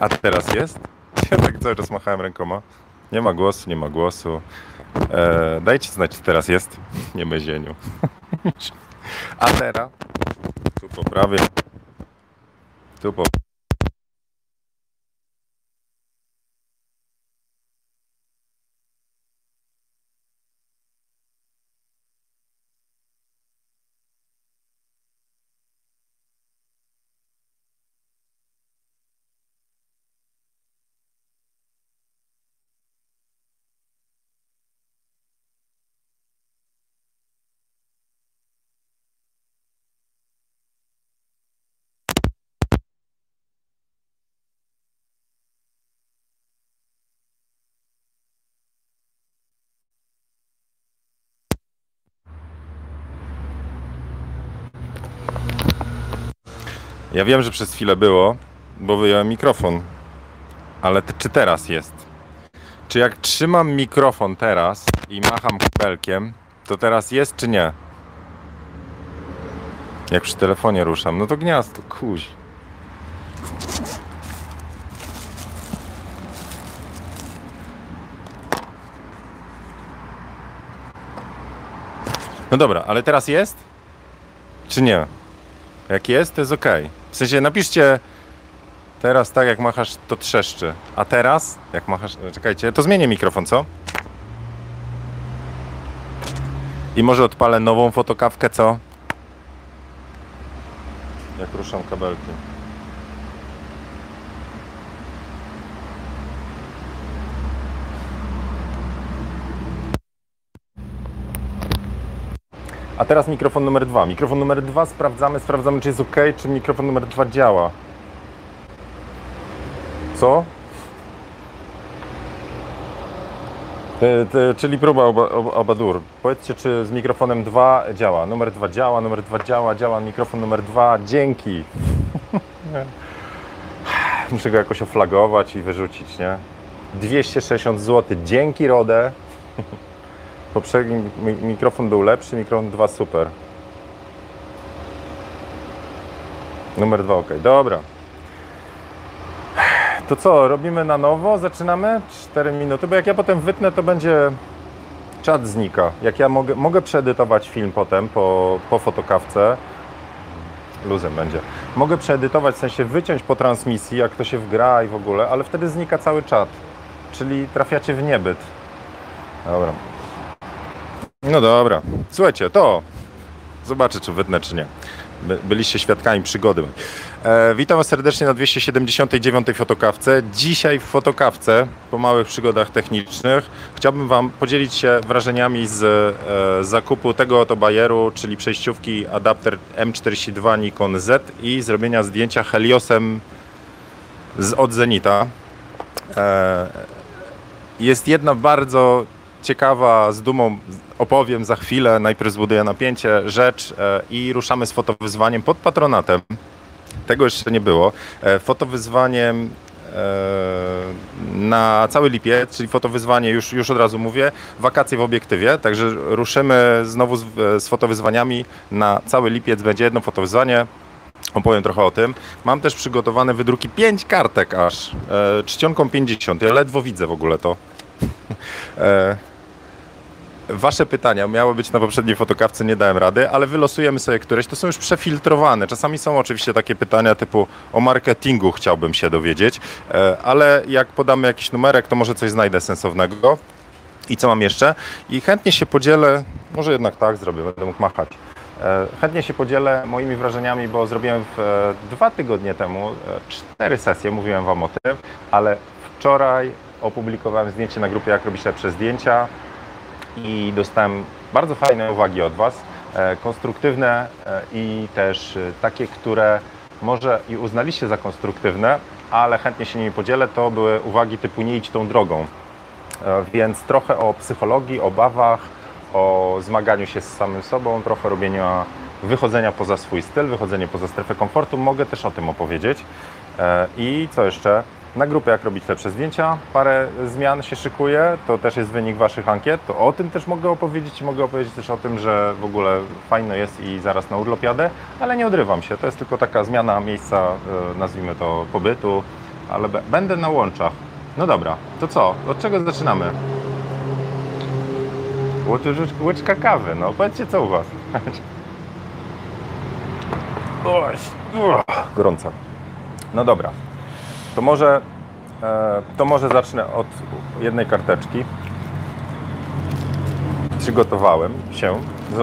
A teraz jest? Ja tak cały czas machałem rękoma. Nie ma głosu, nie ma głosu. E, dajcie znać, czy teraz jest. Nie bezieniu. A teraz? Tu poprawię. Tu po... Ja wiem, że przez chwilę było, bo wyjąłem mikrofon. Ale czy teraz jest? Czy jak trzymam mikrofon teraz i macham kabelkiem, to teraz jest czy nie? Jak przy telefonie ruszam, no to gniazdo, kuź. No dobra, ale teraz jest? Czy nie? Jak jest, to jest ok. W sensie napiszcie teraz tak jak machasz, to trzeszczy. A teraz, jak machasz. Czekajcie, to zmienię mikrofon, co? I może odpalę nową fotokawkę, co? Jak ruszam kabelki. A teraz mikrofon numer dwa. Mikrofon numer dwa sprawdzamy, sprawdzamy czy jest ok, czy mikrofon numer dwa działa. Co? Ty, ty, czyli próba oba, oba, Obadur. Powiedzcie, czy z mikrofonem 2 działa. Numer 2 działa, numer 2 działa, działa mikrofon numer 2. Dzięki. Muszę go jakoś oflagować i wyrzucić, nie? 260 zł. Dzięki Rodę. Poprzedni mi- mikrofon był lepszy, mikrofon 2 super. Numer 2 ok, dobra. To co, robimy na nowo? Zaczynamy? 4 minuty, bo jak ja potem wytnę, to będzie czat znika. Jak ja mogę, mogę przeedytować film potem po, po fotokawce, luzem będzie. Mogę przeedytować, w sensie wyciąć po transmisji, jak to się wgra i w ogóle, ale wtedy znika cały czat. Czyli trafiacie w niebyt. Dobra. No dobra. Słuchajcie, to zobaczę, czy wytnę, czy nie. By- Byliście świadkami przygody. E, witam serdecznie na 279 fotokawce. Dzisiaj w fotokawce, po małych przygodach technicznych, chciałbym Wam podzielić się wrażeniami z e, zakupu tego oto bajeru, czyli przejściówki adapter M42 Nikon Z i zrobienia zdjęcia Heliosem z, od Zenita. E, jest jedna bardzo ciekawa, z dumą opowiem za chwilę, najpierw zbuduję napięcie, rzecz e, i ruszamy z fotowyzwaniem pod patronatem. Tego jeszcze nie było. E, Fotowyzwaniem e, na cały lipiec, czyli fotowyzwanie już, już od razu mówię, wakacje w obiektywie, także ruszymy znowu z, z fotowyzwaniami na cały lipiec, będzie jedno fotowyzwanie, opowiem trochę o tym. Mam też przygotowane wydruki 5 kartek aż, czcionką 50, ja ledwo widzę w ogóle to. Wasze pytania miały być na poprzedniej fotokawce, nie dałem rady, ale wylosujemy sobie któreś. To są już przefiltrowane. Czasami są oczywiście takie pytania typu o marketingu chciałbym się dowiedzieć, e, ale jak podamy jakiś numerek, to może coś znajdę sensownego. I co mam jeszcze? I chętnie się podzielę, może jednak tak zrobię, będę mógł machać. E, Chętnie się podzielę moimi wrażeniami, bo zrobiłem w, e, dwa tygodnie temu cztery sesje, mówiłem Wam o tym, ale wczoraj opublikowałem zdjęcie na grupie Jak robić lepsze zdjęcia i dostałem bardzo fajne uwagi od Was, e, konstruktywne e, i też e, takie, które może i uznaliście za konstruktywne, ale chętnie się nimi podzielę, to były uwagi typu nie idź tą drogą. Więc trochę o psychologii, obawach, o zmaganiu się z samym sobą, trochę robienia wychodzenia poza swój styl, wychodzenie poza strefę komfortu. Mogę też o tym opowiedzieć. I co jeszcze? Na grupie Jak robić lepsze zdjęcia parę zmian się szykuje, to też jest wynik Waszych ankiet, to o tym też mogę opowiedzieć i mogę opowiedzieć też o tym, że w ogóle fajno jest i zaraz na urlop jadę, ale nie odrywam się, to jest tylko taka zmiana miejsca, e, nazwijmy to pobytu ale będę na łączach. No dobra, to co? Od czego zaczynamy? Łyczka kawy, no powiedzcie co u Was. Gorąca. No dobra, to może, e, to może zacznę od jednej karteczki. Przygotowałem się,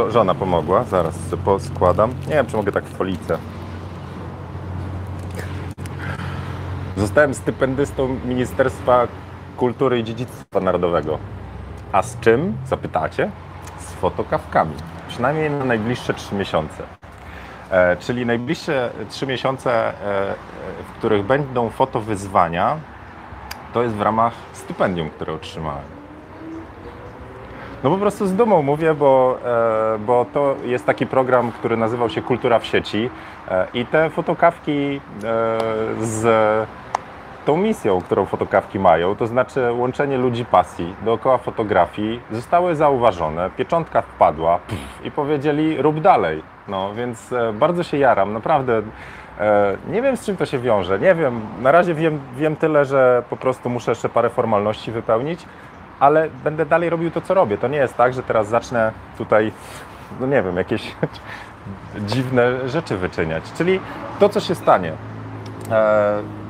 żona pomogła, zaraz poskładam. Nie wiem, czy mogę tak w folice. Zostałem stypendystą Ministerstwa Kultury i Dziedzictwa Narodowego. A z czym? Zapytacie? Z fotokawkami. Przynajmniej na najbliższe 3 miesiące. E, czyli najbliższe 3 miesiące, e, w których będą fotowyzwania, to jest w ramach stypendium, które otrzymałem. No po prostu z dumą mówię, bo, e, bo to jest taki program, który nazywał się Kultura w sieci i te fotokawki z tą misją, którą fotokawki mają, to znaczy łączenie ludzi pasji dookoła fotografii, zostały zauważone, pieczątka wpadła pff, i powiedzieli rób dalej. No więc e, bardzo się jaram, naprawdę. E, nie wiem z czym to się wiąże, nie wiem. Na razie wiem, wiem tyle, że po prostu muszę jeszcze parę formalności wypełnić, ale będę dalej robił to, co robię. To nie jest tak, że teraz zacznę tutaj, no nie wiem, jakieś dziwne rzeczy wyczyniać. Czyli to, co się stanie. E,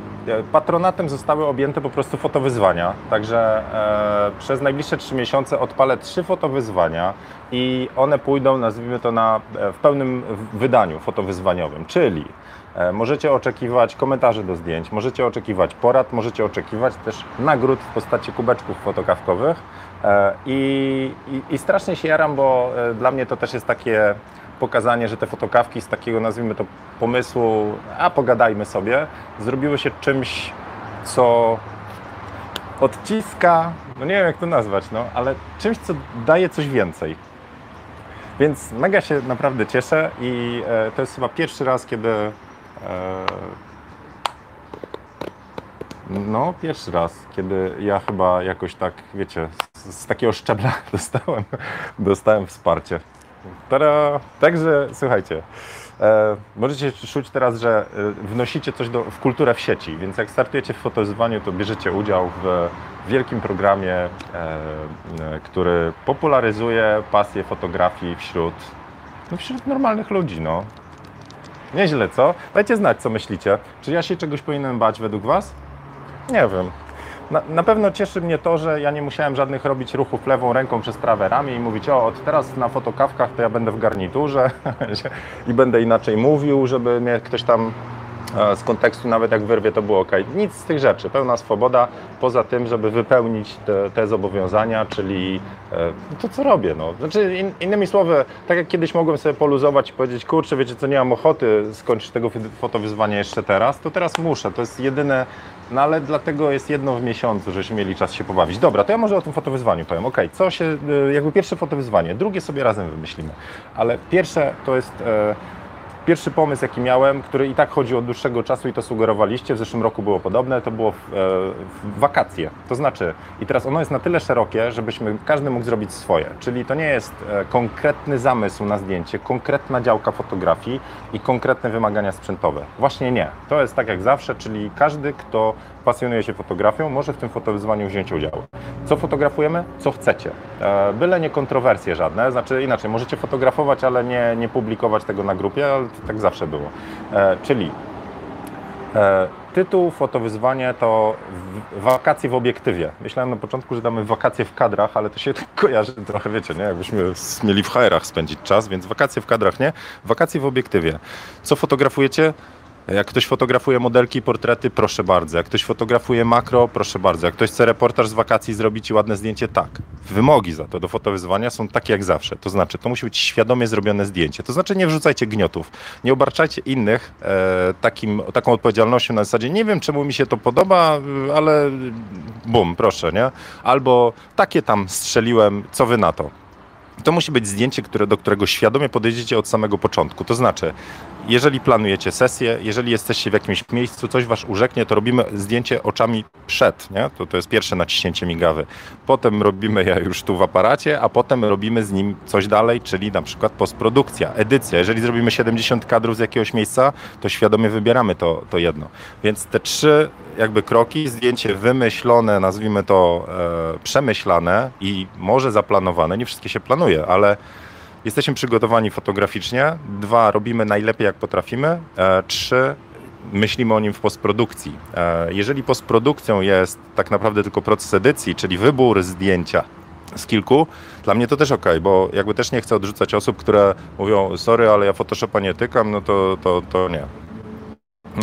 patronatem zostały objęte po prostu fotowyzwania, także e, przez najbliższe trzy miesiące odpalę trzy fotowyzwania i one pójdą, nazwijmy to, na, e, w pełnym wydaniu fotowyzwaniowym, czyli e, możecie oczekiwać komentarzy do zdjęć, możecie oczekiwać porad, możecie oczekiwać też nagród w postaci kubeczków fotokawkowych. E, i, i, i strasznie się jaram, bo e, dla mnie to też jest takie pokazanie, że te fotokawki z takiego, nazwijmy to, pomysłu, a pogadajmy sobie, zrobiły się czymś, co odciska, no nie wiem jak to nazwać, no, ale czymś, co daje coś więcej. Więc mega się naprawdę cieszę i e, to jest chyba pierwszy raz, kiedy e, no, pierwszy raz, kiedy ja chyba jakoś tak, wiecie, z, z takiego szczebla dostałem, dostałem wsparcie. Tada! Także słuchajcie, e, możecie czuć teraz, że e, wnosicie coś do, w kulturę w sieci, więc jak startujecie w fotowyzwaniu, to bierzecie udział w wielkim programie, e, e, który popularyzuje pasję fotografii wśród, no, wśród normalnych ludzi. No. Nieźle, co? Dajcie znać, co myślicie. Czy ja się czegoś powinienem bać według Was? Nie wiem. Na, na, pewno cieszy mnie to, że ja nie musiałem żadnych robić ruchów lewą ręką przez prawe ramię i mówić, o, od teraz na fotokawkach to ja będę w garniturze i będę inaczej mówił, żeby mnie ktoś tam e, z kontekstu, nawet jak wyrwie, to było ok. Nic z tych rzeczy, pełna swoboda, poza tym, żeby wypełnić te, te zobowiązania, czyli e, to, co robię. No. Znaczy, in, innymi słowy, tak jak kiedyś mogłem sobie poluzować i powiedzieć, kurczę, wiecie co, nie mam ochoty skończyć tego fotowyzwania jeszcze teraz, to teraz muszę. To jest jedyne no ale dlatego jest jedno w miesiącu, żeśmy mieli czas się pobawić. Dobra, to ja może o tym fotowyzwaniu powiem. Ok, co się, y, jakby pierwsze fotowyzwanie, drugie sobie razem wymyślimy. Ale pierwsze to jest e, Pierwszy pomysł, jaki miałem, który i tak chodzi od dłuższego czasu i to sugerowaliście, w zeszłym roku było podobne, to było w, e, w, wakacje. To znaczy, i teraz ono jest na tyle szerokie, żebyśmy każdy mógł zrobić swoje. Czyli to nie jest e, konkretny zamysł na zdjęcie, konkretna działka fotografii i konkretne wymagania sprzętowe. Właśnie nie. To jest tak jak zawsze, czyli każdy, kto pasjonuje się fotografią, może w tym fotowyzwaniu wziąć udział. Co fotografujemy? Co chcecie. E, byle nie kontrowersje żadne, znaczy inaczej, możecie fotografować, ale nie, nie publikować tego na grupie, ale tak zawsze było. E, czyli e, tytuł fotowyzwanie to wakacje w obiektywie. Myślałem na początku, że damy wakacje w kadrach, ale to się tak kojarzy trochę, wiecie, nie? Jakbyśmy mieli w HR-ach spędzić czas, więc wakacje w kadrach nie, wakacje w obiektywie. Co fotografujecie? Jak ktoś fotografuje modelki, portrety, proszę bardzo. Jak ktoś fotografuje makro, proszę bardzo. Jak ktoś chce reportaż z wakacji zrobić i ładne zdjęcie, tak. Wymogi za to do fotowyzwania są takie jak zawsze. To znaczy, to musi być świadomie zrobione zdjęcie. To znaczy, nie wrzucajcie gniotów. Nie obarczajcie innych e, takim, taką odpowiedzialnością na zasadzie, nie wiem czemu mi się to podoba, ale bum, proszę, nie? Albo takie tam strzeliłem, co wy na to? To musi być zdjęcie, które, do którego świadomie podejdziecie od samego początku. To znaczy, jeżeli planujecie sesję, jeżeli jesteście w jakimś miejscu, coś was urzeknie, to robimy zdjęcie oczami przed, nie? To, to jest pierwsze naciśnięcie migawy. Potem robimy je już tu w aparacie, a potem robimy z nim coś dalej, czyli na przykład postprodukcja, edycja. Jeżeli zrobimy 70 kadrów z jakiegoś miejsca, to świadomie wybieramy to, to jedno. Więc te trzy jakby kroki, zdjęcie wymyślone, nazwijmy to e, przemyślane i może zaplanowane, nie wszystkie się planuje, ale jesteśmy przygotowani fotograficznie. Dwa, robimy najlepiej jak potrafimy. E, trzy, myślimy o nim w postprodukcji. E, jeżeli postprodukcją jest tak naprawdę tylko proces edycji, czyli wybór zdjęcia z kilku, dla mnie to też ok, bo jakby też nie chcę odrzucać osób, które mówią, sorry, ale ja Photoshopa nie tykam, no to, to, to nie.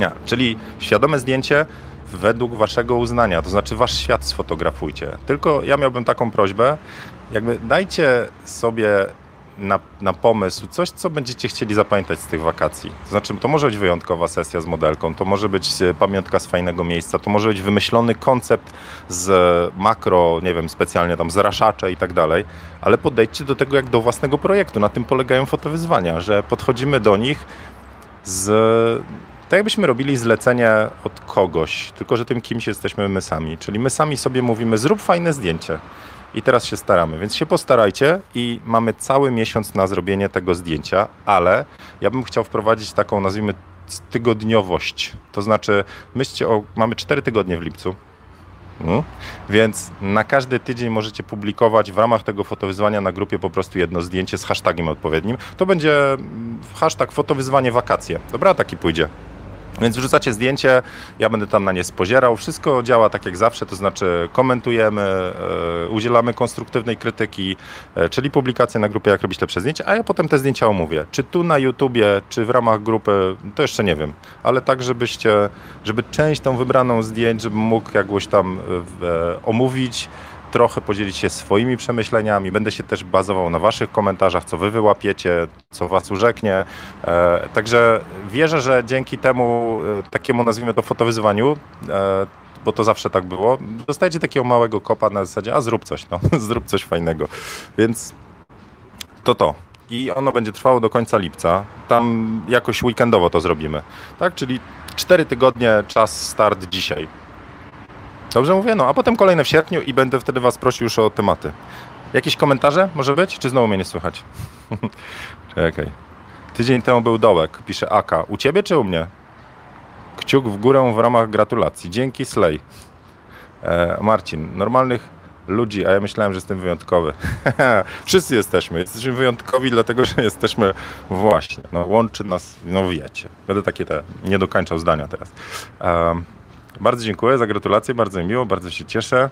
Nie, czyli świadome zdjęcie według waszego uznania, to znaczy wasz świat sfotografujcie. Tylko ja miałbym taką prośbę, jakby dajcie sobie na, na pomysł coś, co będziecie chcieli zapamiętać z tych wakacji. To znaczy, to może być wyjątkowa sesja z modelką, to może być e, pamiątka z fajnego miejsca, to może być wymyślony koncept z makro, nie wiem, specjalnie tam zraszacze i tak dalej, ale podejdźcie do tego jak do własnego projektu. Na tym polegają fotowyzwania, że podchodzimy do nich z tak jakbyśmy robili zlecenie od kogoś, tylko że tym kimś jesteśmy my sami. Czyli my sami sobie mówimy, zrób fajne zdjęcie. I teraz się staramy, więc się postarajcie i mamy cały miesiąc na zrobienie tego zdjęcia, ale ja bym chciał wprowadzić taką, nazwijmy, tygodniowość. To znaczy, myślcie o, mamy cztery tygodnie w lipcu, Hmm. Więc na każdy tydzień możecie publikować w ramach tego fotowyzwania na grupie po prostu jedno zdjęcie z hashtagiem odpowiednim. To będzie mm, hashtag fotowyzwanie wakacje. Dobra, taki pójdzie. Więc wrzucacie zdjęcie, ja będę tam na nie spozierał. Wszystko działa tak jak zawsze, to znaczy komentujemy, e, udzielamy konstruktywnej krytyki, e, czyli publikacje na grupie, jak robić lepsze zdjęcia, a ja potem te zdjęcia omówię. Czy tu na YouTubie, czy w ramach grupy, to jeszcze nie wiem, ale tak, żebyście, żeby część tą wybraną zdjęć, żebym mógł jakoś tam e, omówić, trochę podzielić się swoimi przemyśleniami. Będę się też bazował na Waszych komentarzach, co Wy wyłapiecie, co Was urzeknie. E, także wierzę, że dzięki temu e, takiemu, nazwijmy to, fotowyzwaniu, e, bo to zawsze tak było, dostajecie takiego małego kopa na zasadzie, a zrób coś, no, zrób coś fajnego. Więc to to. I ono będzie trwało do końca lipca. Tam jakoś weekendowo to zrobimy. Tak, czyli cztery tygodnie, czas start dzisiaj. Dobrze mówię? No, a potem kolejne w sierpniu i będę wtedy Was prosił już o tematy. Jakieś komentarze może być? Czy znowu mnie nie słychać? Czekaj. Tydzień temu był dołek, pisze Aka. U Ciebie czy u mnie? Kciuk w górę w ramach gratulacji. Dzięki Slay. E, Marcin, normalnych ludzi, a ja myślałem, że jestem wyjątkowy. Wszyscy jesteśmy. Jesteśmy wyjątkowi, dlatego że jesteśmy właśnie. No, łączy nas, no wiecie. Będę takie te, nie dokończał zdania teraz. Um, bardzo dziękuję za gratulacje, bardzo mi miło, bardzo się cieszę.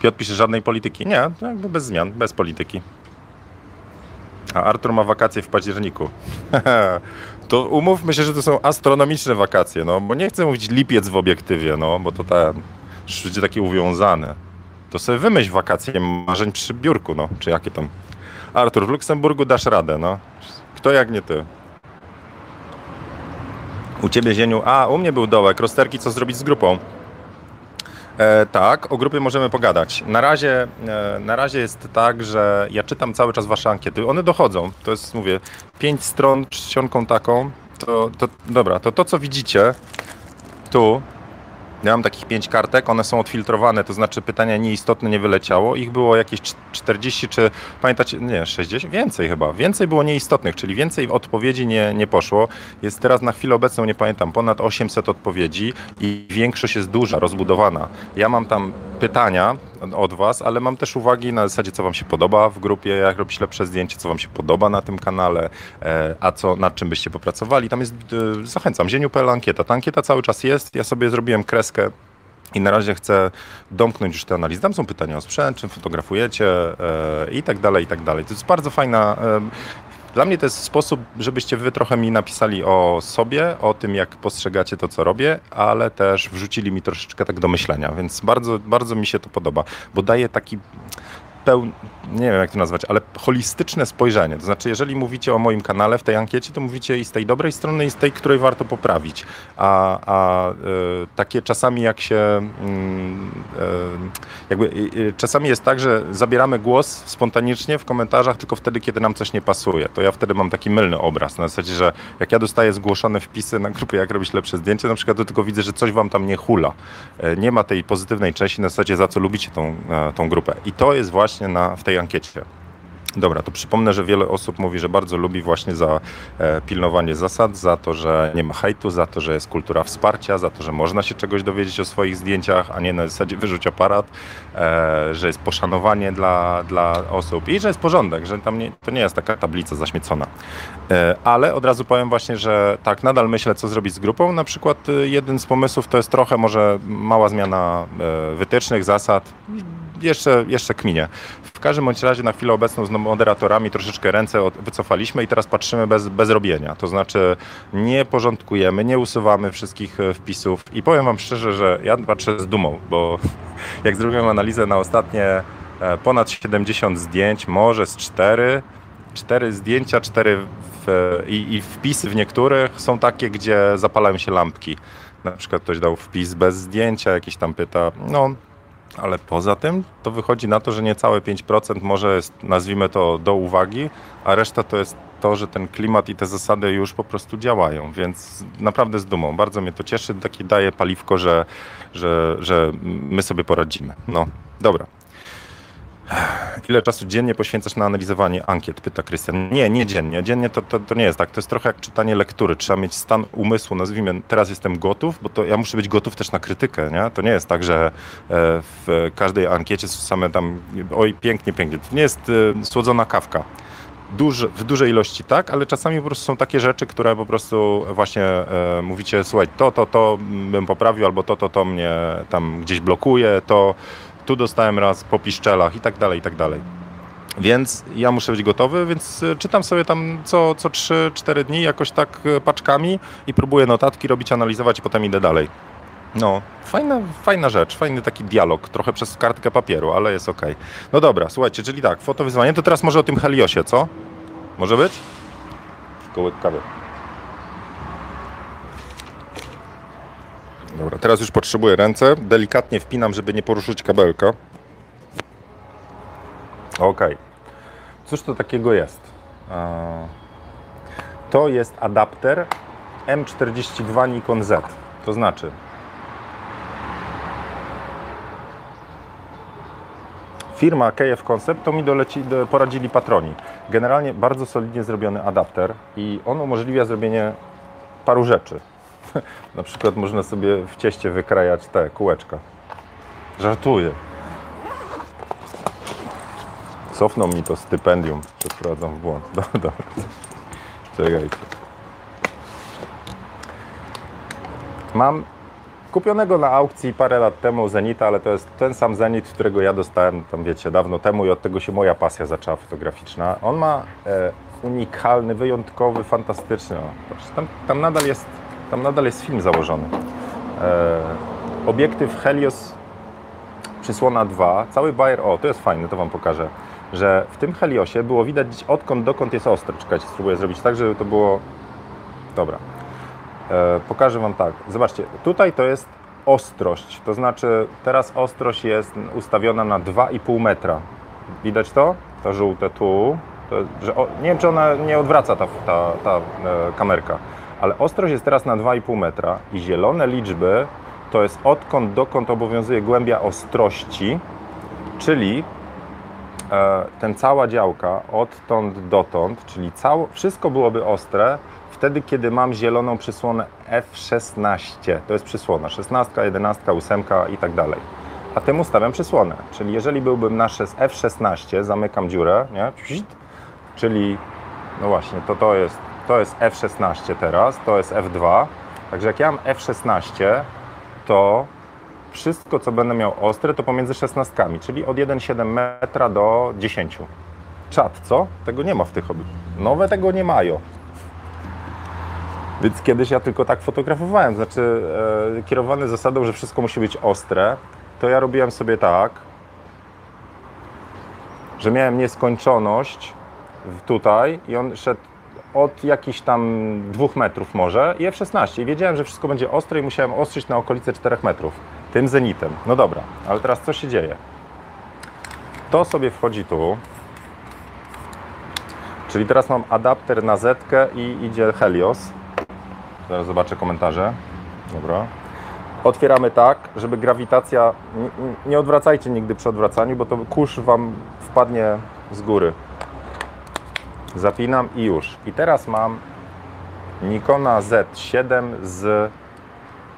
Piotr pisze żadnej polityki. Nie, jakby bez zmian, bez polityki. A Artur ma wakacje w październiku. to umówmy się, że to są astronomiczne wakacje, no, bo nie chcę mówić lipiec w obiektywie, no, bo to ta, będzie takie uwiązane. To sobie wymyśl wakacje marzeń przy biurku, no, czy jakie tam. Artur, w Luksemburgu dasz radę, no. Kto jak nie ty? U ciebie, Zieniu, a u mnie był dołek, rozterki, co zrobić z grupą. E, tak, o grupie możemy pogadać. Na razie, e, na razie jest tak, że ja czytam cały czas wasze ankiety. One dochodzą. To jest, mówię, pięć stron czcionką taką. To, to, dobra, to to, co widzicie tu, ja mam takich pięć kartek, one są odfiltrowane, to znaczy pytania nieistotne nie wyleciało. Ich było jakieś 40 czy pamiętacie, nie, 60, więcej chyba. Więcej było nieistotnych, czyli więcej odpowiedzi nie, nie poszło. Jest teraz na chwilę obecną, nie pamiętam, ponad 800 odpowiedzi i większość jest duża, rozbudowana. Ja mam tam pytania od Was, ale mam też uwagi na zasadzie, co Wam się podoba w grupie, jak robić lepsze zdjęcie, co Wam się podoba na tym kanale, e, a co, nad czym byście popracowali. Tam jest, e, zachęcam, zieniu.pl ankieta. Ta ankieta cały czas jest. Ja sobie zrobiłem kreskę i na razie chcę domknąć już te analizy. Tam są pytania o sprzęt, czym fotografujecie e, i tak dalej, i tak dalej. To jest bardzo fajna. Dla mnie to jest sposób, żebyście wy trochę mi napisali o sobie, o tym, jak postrzegacie to, co robię, ale też wrzucili mi troszeczkę tak do myślenia, więc bardzo, bardzo mi się to podoba, bo daje taki pełne, nie wiem jak to nazwać, ale holistyczne spojrzenie. To znaczy, jeżeli mówicie o moim kanale w tej ankiecie, to mówicie i z tej dobrej strony, i z tej, której warto poprawić. A, a y, takie czasami jak się, y, jakby y, czasami jest tak, że zabieramy głos spontanicznie w komentarzach tylko wtedy, kiedy nam coś nie pasuje. To ja wtedy mam taki mylny obraz. Na zasadzie, że jak ja dostaję zgłoszone wpisy na grupie, jak robić lepsze zdjęcie, na przykład to tylko widzę, że coś wam tam nie hula. Nie ma tej pozytywnej części na zasadzie, za co lubicie tą, tą grupę. I to jest właśnie na, w tej ankiecie. Dobra, to przypomnę, że wiele osób mówi, że bardzo lubi właśnie za e, pilnowanie zasad, za to, że nie ma hejtu, za to, że jest kultura wsparcia, za to, że można się czegoś dowiedzieć o swoich zdjęciach, a nie na zasadzie wyrzuć aparat, e, że jest poszanowanie dla, dla osób i że jest porządek, że tam nie, to nie jest taka tablica zaśmiecona. E, ale od razu powiem właśnie, że tak, nadal myślę, co zrobić z grupą. Na przykład e, jeden z pomysłów to jest trochę może mała zmiana e, wytycznych, zasad, jeszcze, jeszcze kminie. W każdym bądź razie na chwilę obecną z moderatorami troszeczkę ręce wycofaliśmy i teraz patrzymy bez, bez robienia. To znaczy nie porządkujemy, nie usuwamy wszystkich e, wpisów i powiem Wam szczerze, że ja patrzę z dumą, bo jak zrobiłem analizę na ostatnie e, ponad 70 zdjęć, może z 4, 4 zdjęcia, 4 w, i, i wpisy w niektórych są takie, gdzie zapalają się lampki. Na przykład ktoś dał wpis bez zdjęcia, jakiś tam pyta, no ale poza tym to wychodzi na to, że niecałe 5% może jest, nazwijmy to, do uwagi, a reszta to jest to, że ten klimat i te zasady już po prostu działają, więc naprawdę z dumą. Bardzo mnie to cieszy, takie daje paliwko, że, że, że my sobie poradzimy. No, dobra. Ile czasu dziennie poświęcasz na analizowanie ankiet? Pyta Krystian. Nie, nie dziennie. Dziennie to, to, to, nie jest tak. To jest trochę jak czytanie lektury. Trzeba mieć stan umysłu, nazwijmy, teraz jestem gotów, bo to ja muszę być gotów też na krytykę. Nie? To nie jest tak, że e, w każdej ankiecie są same tam, oj, pięknie, pięknie. To nie jest e, słodzona kawka. Duż, w dużej ilości tak, ale czasami po prostu są takie rzeczy, które po prostu właśnie e, mówicie, słuchaj, to, to, to bym poprawił, albo to, to, to mnie tam gdzieś blokuje, to tu dostałem raz po piszczelach i tak dalej, i tak dalej. Więc ja muszę być gotowy, więc e, czytam sobie tam co, co 3-4 dni jakoś tak e, paczkami i próbuję notatki robić, analizować i potem idę dalej. No, fajna, fajna rzecz, fajny taki dialog, trochę przez kartkę papieru, ale jest ok. No dobra, słuchajcie, czyli tak, fotowyzwanie, to teraz może o tym Heliosie, co? Może być? Kołyk kawy. Dobra, teraz już potrzebuję ręce. Delikatnie wpinam, żeby nie poruszyć kabelka. Ok. Cóż to takiego jest? To jest adapter M42 Nikon Z. To znaczy, firma KF Concept to mi doleci, poradzili patroni. Generalnie bardzo solidnie zrobiony adapter i on umożliwia zrobienie paru rzeczy. Na przykład można sobie w cieście wykrajać te kółeczka. Żartuję. Cofną mi to stypendium, że wprowadzam w błąd. Dobra, Czekajcie. Mam kupionego na aukcji parę lat temu Zenita, ale to jest ten sam Zenit, którego ja dostałem tam wiecie dawno temu i od tego się moja pasja zaczęła fotograficzna. On ma e, unikalny, wyjątkowy, fantastyczny. Tam, tam nadal jest tam nadal jest film założony. E, obiektyw Helios przysłona 2, cały Bayer, o to jest fajne, to Wam pokażę, że w tym Heliosie było widać odkąd dokąd jest ostry. Czekajcie, spróbuję zrobić tak, żeby to było... Dobra. E, pokażę Wam tak. Zobaczcie, tutaj to jest ostrość, to znaczy teraz ostrość jest ustawiona na 2,5 metra. Widać to? To żółte tu. To, że, o, nie wiem, czy ona nie odwraca ta, ta, ta e, kamerka ale ostrość jest teraz na 2,5 metra i zielone liczby to jest odkąd dokąd obowiązuje głębia ostrości, czyli e, ten cała działka odtąd dotąd, czyli cało, wszystko byłoby ostre wtedy, kiedy mam zieloną przysłonę F16. To jest przysłona 16, 11, 8 i tak dalej. A tym ustawiam przysłonę. Czyli jeżeli byłbym na F16, zamykam dziurę, nie? czyli no właśnie, to to jest to jest F16 teraz, to jest F2. Także jak ja mam F16, to wszystko, co będę miał ostre, to pomiędzy 16, czyli od 1,7 metra do 10. Czad, co? Tego nie ma w tych obiektach. Nowe tego nie mają. Więc kiedyś ja tylko tak fotografowałem, znaczy e, kierowany zasadą, że wszystko musi być ostre, to ja robiłem sobie tak, że miałem nieskończoność tutaj i on szedł od jakichś tam dwóch metrów może i F16 i wiedziałem, że wszystko będzie ostre i musiałem ostrzyć na okolice 4 metrów tym zenitem. No dobra, ale teraz co się dzieje? To sobie wchodzi tu, czyli teraz mam adapter na zetkę i idzie Helios. Zaraz zobaczę komentarze. Dobra. Otwieramy tak, żeby grawitacja. Nie, odwracajcie nigdy przy odwracaniu, bo to kurz Wam wpadnie z góry. Zapinam i już. I teraz mam Nikona Z7 z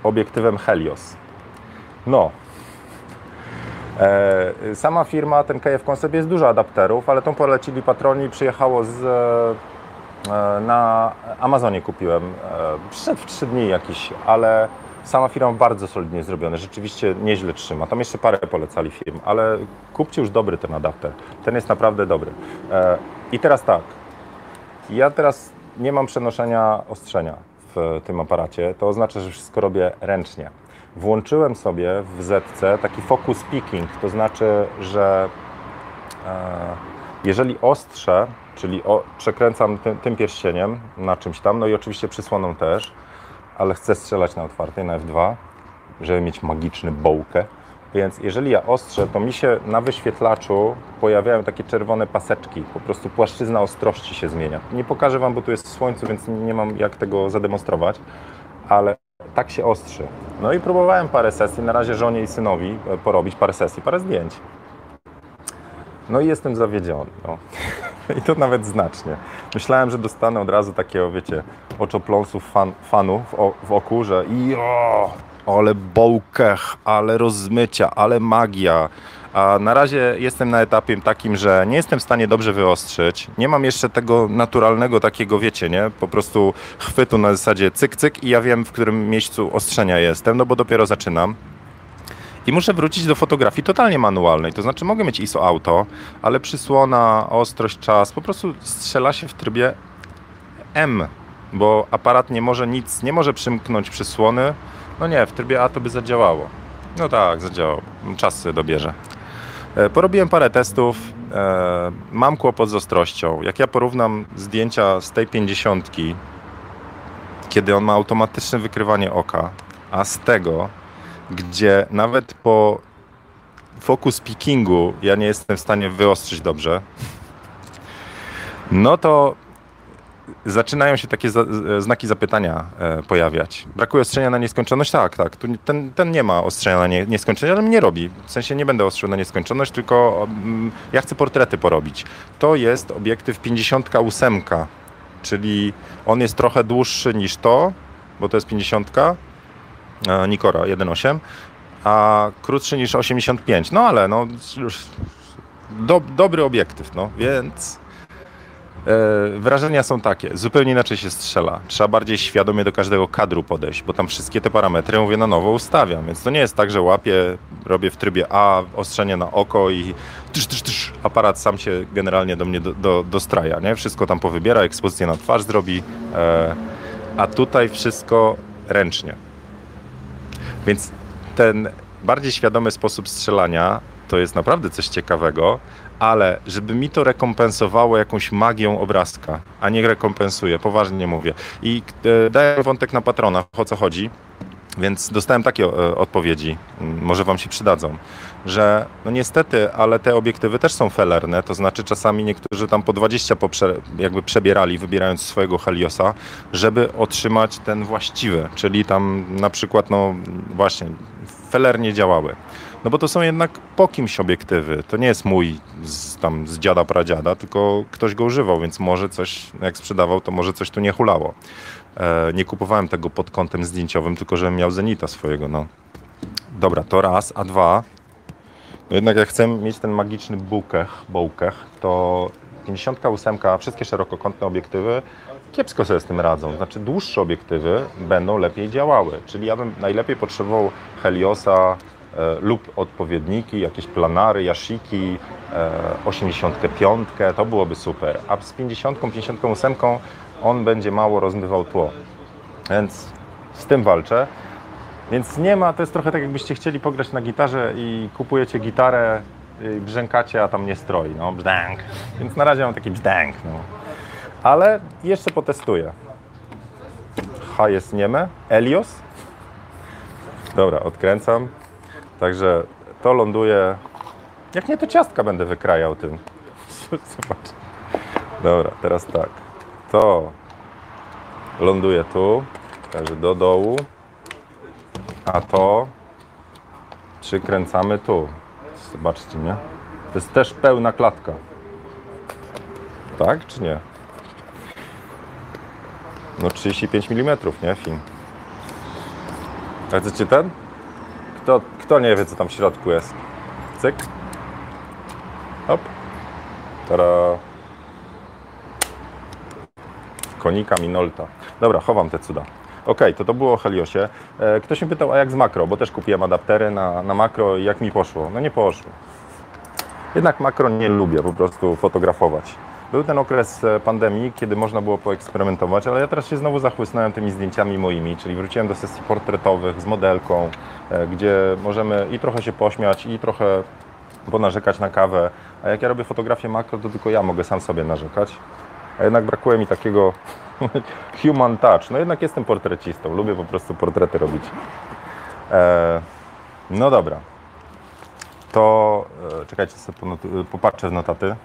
obiektywem Helios. No. E, sama firma, ten KF Concept jest dużo adapterów, ale tą polecili patroni, przyjechało z, e, na Amazonie kupiłem. E, przyszedł w 3 dni jakiś, ale sama firma bardzo solidnie zrobione, rzeczywiście nieźle trzyma. Tam jeszcze parę polecali firm, ale kupcie już dobry ten adapter. Ten jest naprawdę dobry. I teraz tak, ja teraz nie mam przenoszenia ostrzenia w tym aparacie. To oznacza, że wszystko robię ręcznie. Włączyłem sobie w ZC taki focus picking, to znaczy, że e, jeżeli ostrzę, czyli przekręcam tym, tym pierścieniem na czymś tam, no i oczywiście przysłoną też, ale chcę strzelać na otwartej, na F2, żeby mieć magiczny bołkę. Więc jeżeli ja ostrzę, to mi się na wyświetlaczu pojawiają takie czerwone paseczki. Po prostu płaszczyzna ostrości się zmienia. Nie pokażę Wam, bo tu jest słońce, więc nie mam jak tego zademonstrować, ale tak się ostrzy. No i próbowałem parę sesji, na razie żonie i synowi e, porobić parę sesji, parę zdjęć. No i jestem zawiedziony. No. I to nawet znacznie. Myślałem, że dostanę od razu takiego, wiecie, oczopląsów fan, fanu w, o, oku, że jo, ale bołkech, ale rozmycia, ale magia. A na razie jestem na etapie takim, że nie jestem w stanie dobrze wyostrzyć. Nie mam jeszcze tego naturalnego takiego, wiecie, nie? Po prostu chwytu na zasadzie cyk, cyk i ja wiem, w którym miejscu ostrzenia jestem, no bo dopiero zaczynam. I muszę wrócić do fotografii totalnie manualnej. To znaczy mogę mieć ISO auto, ale przysłona, ostrość, czas, po prostu strzela się w trybie M, bo aparat nie może nic, nie może przymknąć przysłony. No nie, w trybie A to by zadziałało. No tak, zadziałało. Czas dobierze. E, porobiłem parę testów. E, mam kłopot z ostrością. Jak ja porównam zdjęcia z tej 50, kiedy on ma automatyczne wykrywanie oka, a z tego, gdzie nawet po focus pickingu ja nie jestem w stanie wyostrzyć dobrze, no to zaczynają się takie za, znaki zapytania e, pojawiać. Brakuje ostrzenia na nieskończoność? Tak, tak. Tu ten, ten nie ma ostrzenia na nie, nieskończoność, ale mnie robi. W sensie nie będę ostrzył na nieskończoność, tylko mm, ja chcę portrety porobić. To jest obiektyw 58, czyli on jest trochę dłuższy niż to, bo to jest 50, e, Nikora 1.8, a krótszy niż 85. No ale no już do, dobry obiektyw, no więc E, wrażenia są takie, zupełnie inaczej się strzela. Trzeba bardziej świadomie do każdego kadru podejść, bo tam wszystkie te parametry, mówię, na nowo ustawiam. Więc to nie jest tak, że łapię, robię w trybie A, ostrzenie na oko i tysz, tysz, tysz, aparat sam się generalnie do mnie do, do, dostraja, nie? Wszystko tam powybiera, ekspozycję na twarz zrobi, e, a tutaj wszystko ręcznie. Więc ten bardziej świadomy sposób strzelania to jest naprawdę coś ciekawego, ale żeby mi to rekompensowało jakąś magią obrazka, a nie rekompensuje, poważnie mówię. I e, daję wątek na patronach, o co chodzi. Więc dostałem takie e, odpowiedzi, może Wam się przydadzą, że no niestety, ale te obiektywy też są felerne, to znaczy czasami niektórzy tam po 20 poprze, jakby przebierali, wybierając swojego Heliosa, żeby otrzymać ten właściwy, czyli tam na przykład, no właśnie, felernie działały. No bo to są jednak po kimś obiektywy. To nie jest mój z, tam z dziada pradziada, tylko ktoś go używał, więc może coś, jak sprzedawał, to może coś tu nie hulało. E, nie kupowałem tego pod kątem zdjęciowym, tylko żebym miał Zenita swojego. No. Dobra, to raz, a dwa. No jednak jak chcę mieć ten magiczny bukech, bołkech, to 58, wszystkie szerokokątne obiektywy kiepsko sobie z tym radzą. Znaczy dłuższe obiektywy będą lepiej działały. Czyli ja bym najlepiej potrzebował Heliosa lub odpowiedniki, jakieś planary, Yashiki, 85, e, to byłoby super. A z 50, 58 on będzie mało rozmywał tło. Więc z tym walczę. Więc nie ma, to jest trochę tak jakbyście chcieli pograć na gitarze i kupujecie gitarę brzękacie, a tam nie stroi, no brzdęk. Więc na razie mam taki brzdęk, no. Ale jeszcze potestuję. H jest nieme. Elios. Dobra, odkręcam. Także to ląduje. Jak nie, to ciastka będę wykrajał tym. Zobacz. Dobra, teraz tak. To ląduje tu, także do dołu. A to przykręcamy tu. Zobaczcie, nie? To jest też pełna klatka. Tak czy nie? No 35 mm, nie? Film. A chcecie ten? Kto, kto nie wie, co tam w środku jest? Cyk. Hop. Tara. Konika Minolta. Dobra, chowam te cuda. Ok, to to było o Heliosie. E, Ktoś mi pytał, a jak z makro, bo też kupiłem adaptery na, na makro i jak mi poszło? No nie poszło. Jednak makro nie lubię po prostu fotografować. Był ten okres e, pandemii, kiedy można było poeksperymentować, ale ja teraz się znowu zachłysnąłem tymi zdjęciami moimi, czyli wróciłem do sesji portretowych z modelką, e, gdzie możemy i trochę się pośmiać, i trochę ponarzekać na kawę. A jak ja robię fotografię makro, to tylko ja mogę sam sobie narzekać. A jednak brakuje mi takiego human touch. No jednak jestem portrecistą, lubię po prostu portrety robić. E, no dobra. To e, czekajcie, sobie popatrzę w notaty.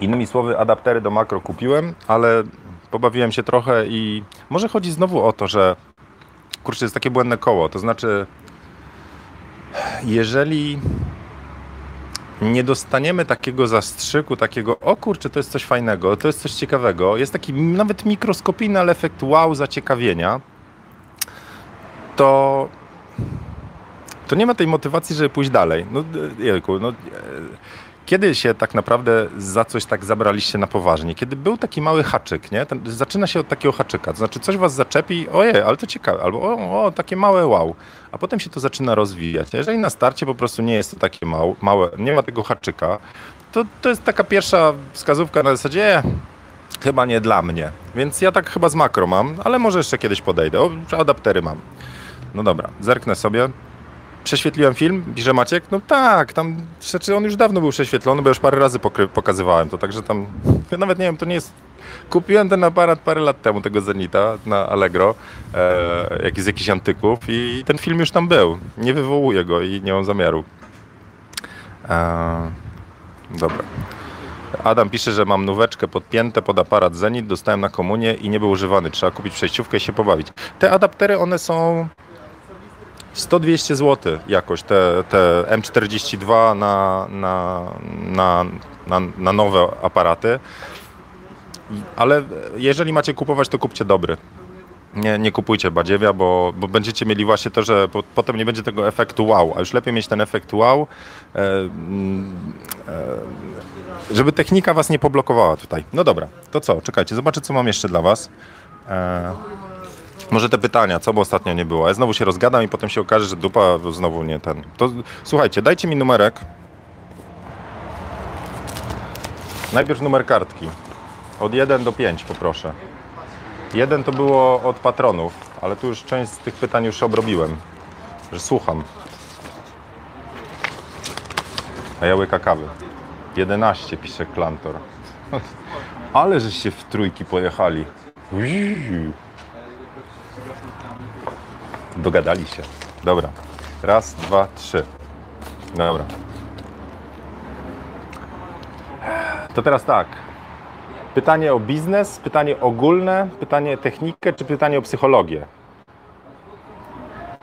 Innymi słowy, adaptery do makro kupiłem, ale pobawiłem się trochę i może chodzi znowu o to, że kurczę, jest takie błędne koło. To znaczy, jeżeli nie dostaniemy takiego zastrzyku, takiego, o kurczę, to jest coś fajnego, to jest coś ciekawego, jest taki nawet mikroskopijny, ale efekt wow, zaciekawienia, to to nie ma tej motywacji, żeby pójść dalej. No, Jelku, no, e, kiedy się tak naprawdę za coś tak zabraliście na poważnie? Kiedy był taki mały haczyk, nie? Ten, zaczyna się od takiego haczyka, to znaczy coś was zaczepi, ojej, ale to ciekawe, albo o, o, takie małe wow, a potem się to zaczyna rozwijać. Jeżeli na starcie po prostu nie jest to takie małe, małe nie ma tego haczyka, to, to jest taka pierwsza wskazówka na zasadzie, e, chyba nie dla mnie. Więc ja tak chyba z makro mam, ale może jeszcze kiedyś podejdę. O, adaptery mam. No dobra, zerknę sobie. Prześwietliłem film, pisze Maciek. No tak, tam, znaczy on już dawno był prześwietlony, bo już parę razy pokazywałem to, także tam, ja nawet nie wiem, to nie jest... Kupiłem ten aparat parę lat temu, tego Zenita na Allegro, e, jak z jakichś antyków i ten film już tam był. Nie wywołuję go i nie mam zamiaru. E, dobra. Adam pisze, że mam nóweczkę podpięte pod aparat Zenit, dostałem na komunię i nie był używany. Trzeba kupić przejściówkę i się pobawić. Te adaptery, one są 100-200 zł jakoś, te, te M42 na, na, na, na, na nowe aparaty. Ale jeżeli macie kupować, to kupcie dobry. Nie, nie kupujcie badziewia, bo, bo będziecie mieli właśnie to, że po, potem nie będzie tego efektu wow, a już lepiej mieć ten efekt wow, e, e, żeby technika was nie poblokowała tutaj. No dobra, to co? Czekajcie, zobaczę co mam jeszcze dla was. E, może te pytania, co bo ostatnio nie było. Ja znowu się rozgadam i potem się okaże, że dupa znowu nie ten. To słuchajcie, dajcie mi numerek. Najpierw numer kartki. Od 1 do 5 poproszę. Jeden to było od patronów, ale tu już część z tych pytań już obrobiłem. Że słucham. A ja łyka kawy. 11 pisze Klantor. Ale żeście w trójki pojechali. Uiii. Dogadali się. Dobra. Raz, dwa, trzy. Dobra. To teraz tak. Pytanie o biznes, pytanie ogólne, pytanie technikę, czy pytanie o psychologię?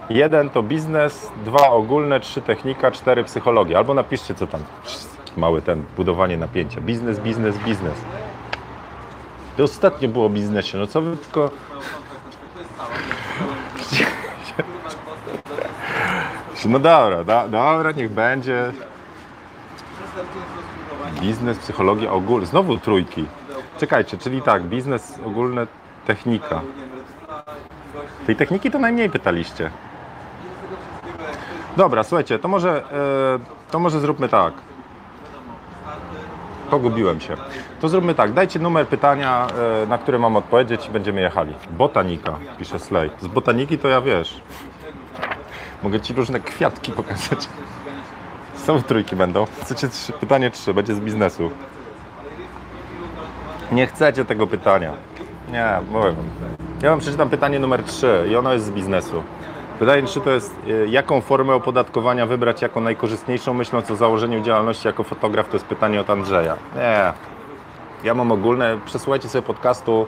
Jeden to biznes, dwa ogólne, trzy technika, cztery psychologia. Albo napiszcie co tam. Mały ten, budowanie napięcia. Biznes, biznes, biznes. To ostatnio było o biznesie. No co wy tylko... No dobra, dobra, niech będzie. Biznes, psychologia, ogólna. Znowu trójki. Czekajcie, czyli tak, biznes, ogólne, technika. Tej techniki to najmniej pytaliście. Dobra, słuchajcie, to może, e, to może zróbmy tak. Pogubiłem się. To zróbmy tak, dajcie numer pytania, e, na które mam odpowiedzieć i będziemy jechali. Botanika, pisze Slay. Z botaniki to ja wiesz. Mogę Ci różne kwiatki pokazać. Są trójki będą. Chcecie trzy, pytanie trzy, będzie z biznesu. Nie chcecie tego pytania. Nie, mówię wam. Ja wam przeczytam pytanie numer 3 i ono jest z biznesu. Pytanie 3 to jest, y, jaką formę opodatkowania wybrać jako najkorzystniejszą, myśląc o założeniu działalności jako fotograf, to jest pytanie od Andrzeja. Nie, ja mam ogólne, przesłuchajcie sobie podcastu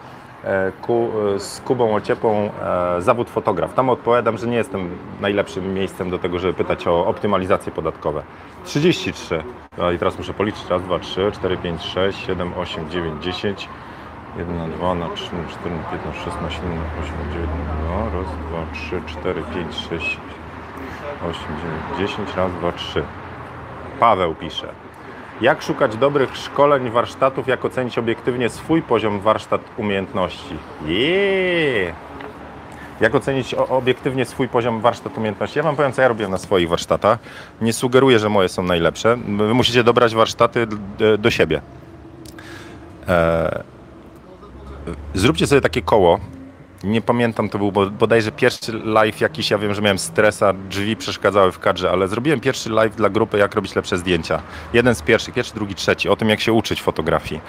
ku, e, z Kubą Ociepą e, zawód fotograf. Tam odpowiadam, że nie jestem najlepszym miejscem do tego, żeby pytać o optymalizacje podatkowe. 33. No i teraz muszę policzyć. Raz, dwa, trzy, cztery, pięć, sześć, siedem, osiem, dziewięć, dziesięć. 1 na 2 na 3 na 4 na 5 na 6 na 7 na 8 na 9 na 2. Raz, dwa, 3, 4, 5, 6, 8, 9, 10. Raz, dwa, 3. Paweł pisze. Jak szukać dobrych szkoleń, warsztatów, jak ocenić obiektywnie swój poziom warsztat umiejętności? Jeee! Jak ocenić obiektywnie swój poziom warsztat umiejętności? Ja Wam powiem, co ja robię na swoich warsztatach. Nie sugeruję, że moje są najlepsze. Wy musicie dobrać warsztaty do siebie. E, Zróbcie sobie takie koło. Nie pamiętam, to był bo- bodajże pierwszy live jakiś, ja wiem, że miałem stresa, drzwi przeszkadzały w kadrze, ale zrobiłem pierwszy live dla grupy, jak robić lepsze zdjęcia. Jeden z pierwszych, pierwszy, drugi, trzeci, o tym, jak się uczyć fotografii.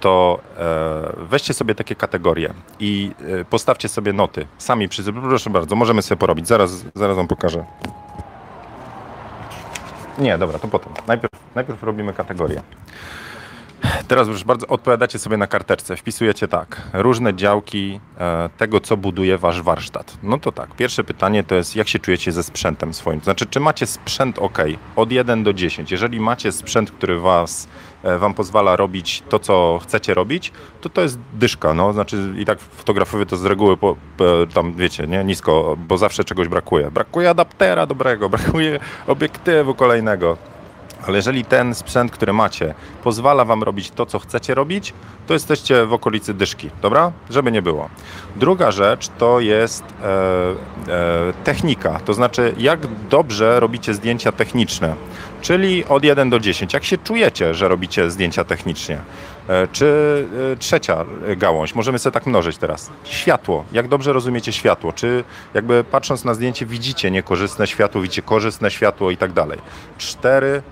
To e, weźcie sobie takie kategorie i e, postawcie sobie noty. Sami przy proszę bardzo, możemy sobie porobić. Zaraz, zaraz wam pokażę. Nie, dobra, to potem. Najpierw, najpierw robimy kategorie. Teraz już bardzo odpowiadacie sobie na karteczce. Wpisujecie tak, różne działki e, tego, co buduje wasz warsztat. No to tak, pierwsze pytanie to jest, jak się czujecie ze sprzętem swoim? Znaczy, czy macie sprzęt ok, od 1 do 10. Jeżeli macie sprzęt, który was, e, wam pozwala robić to, co chcecie robić, to to jest dyszka. No, znaczy, i tak fotografowie to z reguły po, po, tam, wiecie, nie, nisko, bo zawsze czegoś brakuje. Brakuje adaptera dobrego, brakuje obiektywu kolejnego. Ale jeżeli ten sprzęt, który macie, pozwala wam robić to, co chcecie robić, to jesteście w okolicy dyszki, dobra? Żeby nie było. Druga rzecz to jest e, e, technika, to znaczy jak dobrze robicie zdjęcia techniczne, czyli od 1 do 10. Jak się czujecie, że robicie zdjęcia technicznie? E, Czy e, trzecia gałąź, możemy sobie tak mnożyć teraz. Światło. Jak dobrze rozumiecie światło? Czy jakby patrząc na zdjęcie widzicie niekorzystne światło, widzicie korzystne światło i tak dalej. Cztery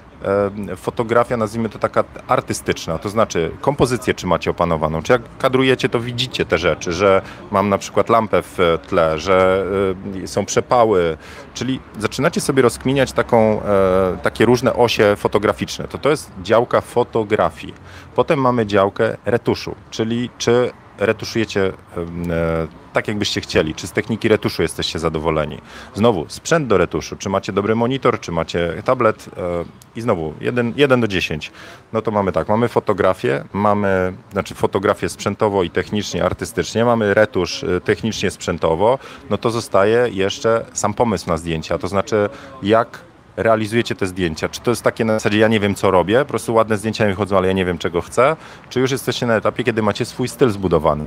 fotografia, nazwijmy to taka artystyczna, to znaczy kompozycję czy macie opanowaną, czy jak kadrujecie, to widzicie te rzeczy, że mam na przykład lampę w tle, że e, są przepały, czyli zaczynacie sobie rozkminiać taką, e, takie różne osie fotograficzne. To to jest działka fotografii. Potem mamy działkę retuszu, czyli czy retuszujecie e, tak, jakbyście chcieli, czy z techniki retuszu jesteście zadowoleni. Znowu, sprzęt do retuszu, czy macie dobry monitor, czy macie tablet? E, i znowu 1 do 10. No to mamy tak, mamy fotografię, mamy, znaczy fotografię sprzętowo i technicznie, artystycznie, mamy retusz e, technicznie, sprzętowo, no to zostaje jeszcze sam pomysł na zdjęcia, to znaczy jak realizujecie te zdjęcia? Czy to jest takie na zasadzie, ja nie wiem co robię, po prostu ładne zdjęcia mi wychodzą, ale ja nie wiem czego chcę? Czy już jesteście na etapie, kiedy macie swój styl zbudowany?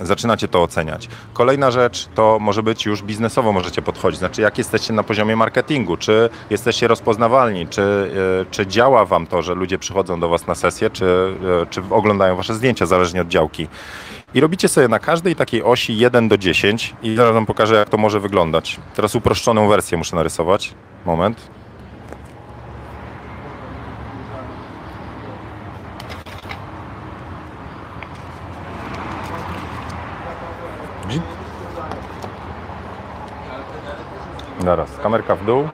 Zaczynacie to oceniać. Kolejna rzecz to może być już biznesowo możecie podchodzić. Znaczy, jak jesteście na poziomie marketingu, czy jesteście rozpoznawalni, czy, e, czy działa Wam to, że ludzie przychodzą do Was na sesję, czy, e, czy oglądają Wasze zdjęcia, zależnie od działki. I robicie sobie na każdej takiej osi 1 do 10 i zaraz Wam pokażę, jak to może wyglądać. Teraz uproszczoną wersję muszę narysować. Moment. Zaraz, kamerka w dół.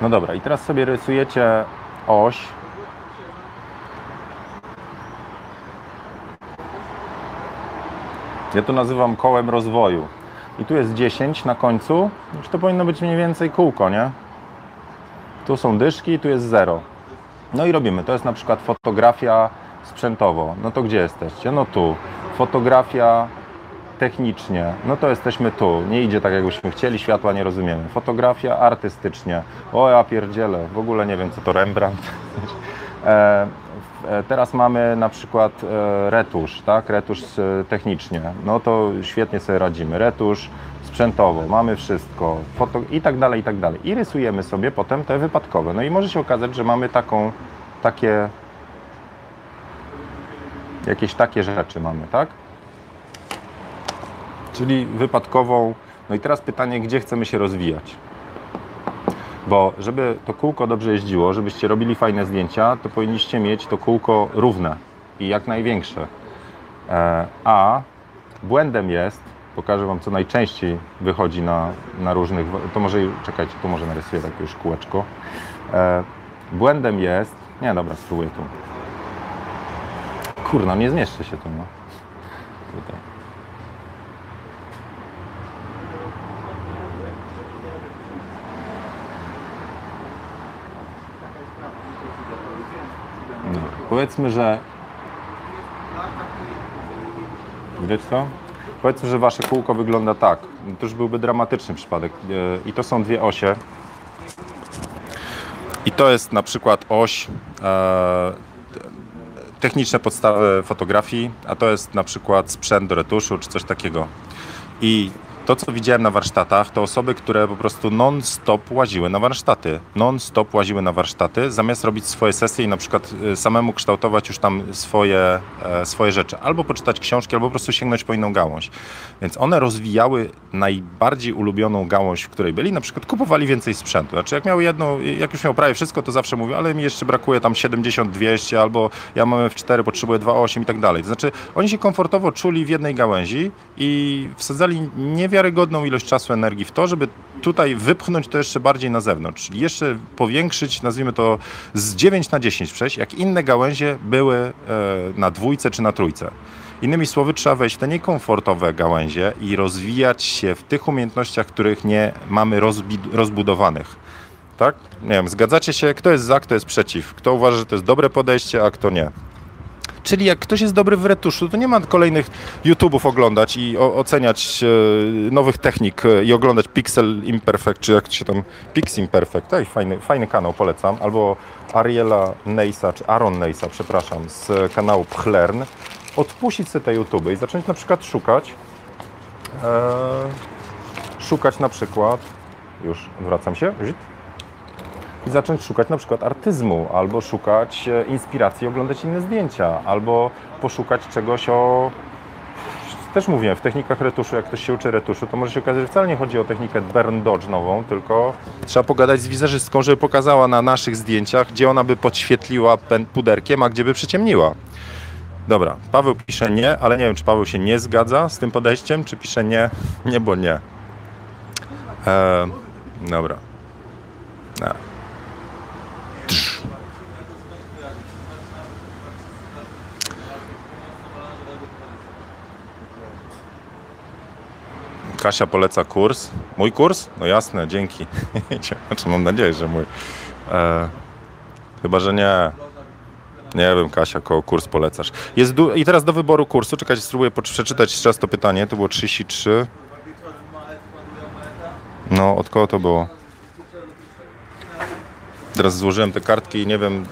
No dobra, i teraz sobie rysujecie oś. Ja to nazywam kołem rozwoju. I tu jest 10 na końcu. Już to powinno być mniej więcej kółko, nie? Tu są dyszki, tu jest 0. No i robimy. To jest na przykład fotografia sprzętowo. No to gdzie jesteście? No tu. Fotografia technicznie. No to jesteśmy tu. Nie idzie tak, jakbyśmy chcieli, światła nie rozumiemy. Fotografia artystycznie. O ja pierdzielę, w ogóle nie wiem, co to Rembrandt. E, e, Teraz mamy na przykład e, retusz, tak? Retusz technicznie. No to świetnie sobie radzimy. Retusz sprzętowo, mamy wszystko, foto i tak dalej, i tak dalej. I rysujemy sobie potem te wypadkowe. No i może się okazać, że mamy taką, takie, jakieś takie rzeczy mamy, tak? czyli wypadkową. No i teraz pytanie, gdzie chcemy się rozwijać? Bo żeby to kółko dobrze jeździło, żebyście robili fajne zdjęcia, to powinniście mieć to kółko równe i jak największe. E, a błędem jest, pokażę Wam co najczęściej wychodzi na, na różnych, to może, czekajcie, tu może narysuję takie już kółeczko. E, błędem jest, nie dobra, spróbuję tu. Kurna, nie zmieszczę się tu, no. Tutaj. Powiedzmy, że Widać to? Powiedzmy, że wasze kółko wygląda tak. To już byłby dramatyczny przypadek. E, I to są dwie osie. I to jest na przykład oś e, techniczne podstawy fotografii, a to jest na przykład sprzęt do retuszu czy coś takiego. I to, co widziałem na warsztatach, to osoby, które po prostu non-stop łaziły na warsztaty. Non-stop łaziły na warsztaty, zamiast robić swoje sesje i na przykład y, samemu kształtować już tam swoje, e, swoje rzeczy. Albo poczytać książki, albo po prostu sięgnąć po inną gałąź. Więc one rozwijały najbardziej ulubioną gałąź, w której byli. Na przykład kupowali więcej sprzętu. Znaczy, jak miał jedno, jak już miał prawie wszystko, to zawsze mówił, ale mi jeszcze brakuje tam 70-200, albo ja mam F4, potrzebuję 2.8 i tak dalej. To znaczy, oni się komfortowo czuli w jednej gałęzi i wsadzali niewiele niewiarygodną ilość czasu, energii w to, żeby tutaj wypchnąć to jeszcze bardziej na zewnątrz, czyli jeszcze powiększyć, nazwijmy to z 9 na 10 przejść, jak inne gałęzie były e, na dwójce czy na trójce. Innymi słowy, trzeba wejść w te niekomfortowe gałęzie i rozwijać się w tych umiejętnościach, których nie mamy rozbudowanych. Tak? Nie wiem, zgadzacie się, kto jest za, kto jest przeciw, kto uważa, że to jest dobre podejście, a kto nie. Czyli jak ktoś jest dobry w retuszu, to nie ma kolejnych YouTube'ów oglądać i oceniać e, nowych technik e, i oglądać Pixel Imperfect, czy jak się tam Pix Imperfect, tak, fajny, fajny kanał, polecam, albo Ariela Neisa, czy Aaron Neisa, przepraszam, z kanału Pchlern, odpuścić sobie te YouTube i zacząć na przykład szukać, e, szukać na przykład, już wracam się, i zacząć szukać na przykład artyzmu, albo szukać e, inspiracji, oglądać inne zdjęcia, albo poszukać czegoś o też mówiłem, w technikach retuszu, jak ktoś się uczy retuszu, to może się okazać, że wcale nie chodzi o technikę burn dodge nową, tylko trzeba pogadać z wizerzystką, żeby pokazała na naszych zdjęciach, gdzie ona by podświetliła puderkiem, a gdzie by przyciemniła. Dobra, Paweł pisze nie, ale nie wiem, czy Paweł się nie zgadza z tym podejściem, czy pisze nie, nie, bo nie. Eee, dobra. Kasia poleca kurs. Mój kurs? No jasne, dzięki. znaczy mam nadzieję, że mój. E, chyba, że nie. Nie wiem, Kasia, koło kurs polecasz. Jest I teraz do wyboru kursu, czekajcie, spróbuję przeczytać jeszcze raz to pytanie. To było 33. No, od kogo to było? Teraz złożyłem te kartki i nie wiem,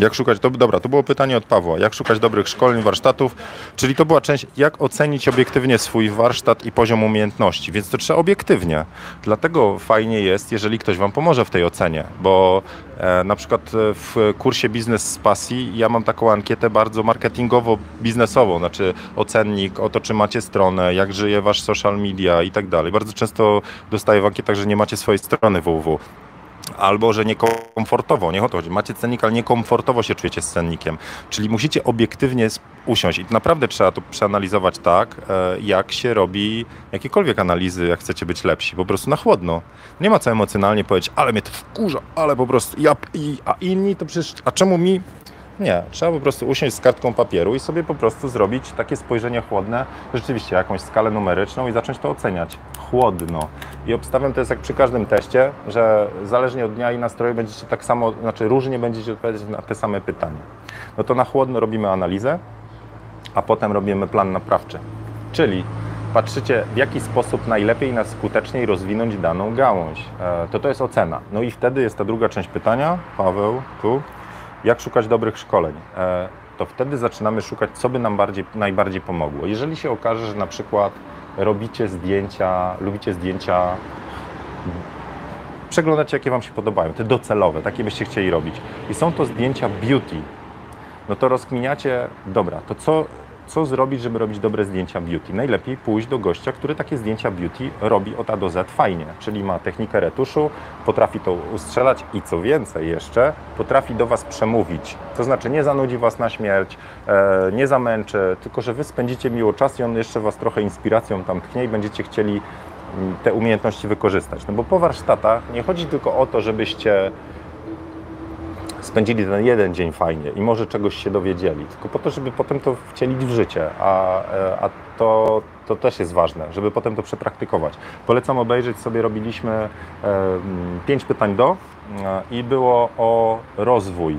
Jak szukać, to, dobra, to było pytanie od Pawła. Jak szukać dobrych szkoleń, warsztatów? Czyli to była część, jak ocenić obiektywnie swój warsztat i poziom umiejętności. Więc to trzeba obiektywnie. Dlatego fajnie jest, jeżeli ktoś Wam pomoże w tej ocenie, bo e, na przykład w kursie Biznes z Pasji ja mam taką ankietę bardzo marketingowo-biznesową, znaczy ocennik o to, czy macie stronę, jak żyje Wasz social media i tak dalej. Bardzo często dostaję w ankietach, że nie macie swojej strony www albo że niekomfortowo, nie o to chodzi, macie cennik, ale niekomfortowo się czujecie z cennikiem, czyli musicie obiektywnie usiąść. I naprawdę trzeba to przeanalizować tak, e, jak się robi jakiekolwiek analizy, jak chcecie być lepsi, po prostu na chłodno. Nie ma co emocjonalnie powiedzieć, ale mnie to wkurza, ale po prostu ja, i, a inni to przecież, a czemu mi nie, trzeba po prostu usiąść z kartką papieru i sobie po prostu zrobić takie spojrzenie chłodne, rzeczywiście jakąś skalę numeryczną i zacząć to oceniać chłodno. I obstawiam to jest jak przy każdym teście, że zależnie od dnia i nastroju będziecie tak samo, znaczy różnie będziecie odpowiadać na te same pytania. No to na chłodno robimy analizę, a potem robimy plan naprawczy. Czyli patrzycie, w jaki sposób najlepiej najskuteczniej rozwinąć daną gałąź. E, to to jest ocena. No i wtedy jest ta druga część pytania. Paweł, tu jak szukać dobrych szkoleń, e, to wtedy zaczynamy szukać, co by nam bardziej, najbardziej pomogło. Jeżeli się okaże, że na przykład robicie zdjęcia, lubicie zdjęcia przeglądacie, jakie Wam się podobają, te docelowe, takie byście chcieli robić. I są to zdjęcia beauty. No to rozkminiacie, dobra, to co, co zrobić, żeby robić dobre zdjęcia beauty? Najlepiej pójść do gościa, który takie zdjęcia beauty robi od A do Z fajnie, czyli ma technikę retuszu, potrafi to ustrzelać i co więcej jeszcze, potrafi do Was przemówić. To znaczy nie zanudzi Was na śmierć, e, nie zamęczy, tylko że Wy spędzicie miło czas i on jeszcze Was trochę inspiracją tam tknie i będziecie chcieli mm, te umiejętności wykorzystać. No bo po warsztatach nie chodzi tylko o to, żebyście spędzili ten jeden dzień fajnie i może czegoś się dowiedzieli, tylko po to, żeby potem to wcielić w życie, a, e, a to, to też jest ważne, żeby potem to przepraktykować. Polecam obejrzeć sobie, robiliśmy e, pięć pytań do e, i było o rozwój.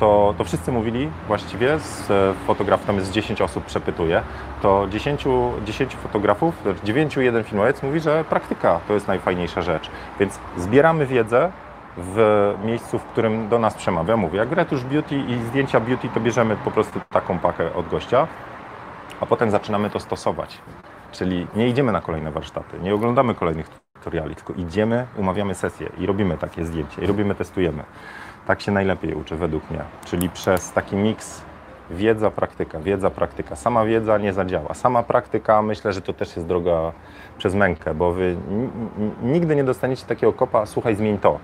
To, to wszyscy mówili właściwie, z fotografów, tam jest 10 osób przepytuje, to 10, 10 fotografów, 9 jeden filmowiec mówi, że praktyka to jest najfajniejsza rzecz. Więc zbieramy wiedzę, w miejscu, w którym do nas przemawia. Mówię, jak retusz beauty i zdjęcia beauty, to bierzemy po prostu taką pakę od gościa, a potem zaczynamy to stosować. Czyli nie idziemy na kolejne warsztaty, nie oglądamy kolejnych tutoriali, tylko idziemy, umawiamy sesję i robimy takie zdjęcie, i robimy, testujemy. Tak się najlepiej uczy według mnie. Czyli przez taki miks wiedza, praktyka, wiedza, praktyka. Sama wiedza nie zadziała. Sama praktyka, myślę, że to też jest droga przez mękę, bo wy nigdy nie dostaniecie takiego kopa, słuchaj, zmień to.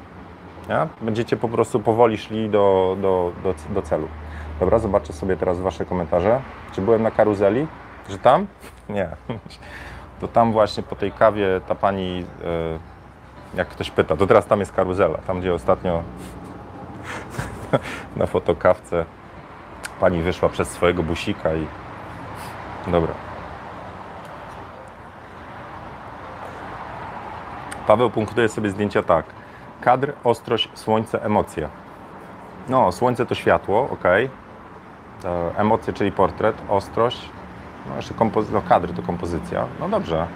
Nie? Będziecie po prostu powoli szli do, do, do, do celu. Dobra, zobaczę sobie teraz Wasze komentarze. Czy byłem na karuzeli? Że tam? Nie. To tam właśnie po tej kawie ta pani, e, jak ktoś pyta, to teraz tam jest karuzela. Tam, gdzie ostatnio na fotokawce pani wyszła przez swojego busika i... Dobra. Paweł punktuje sobie zdjęcia tak. Kadr, ostrość, słońce, emocje. No, słońce to światło, ok. Emocje, czyli portret, ostrość. No, jeszcze kompozy- no, to kompozycja. No dobrze.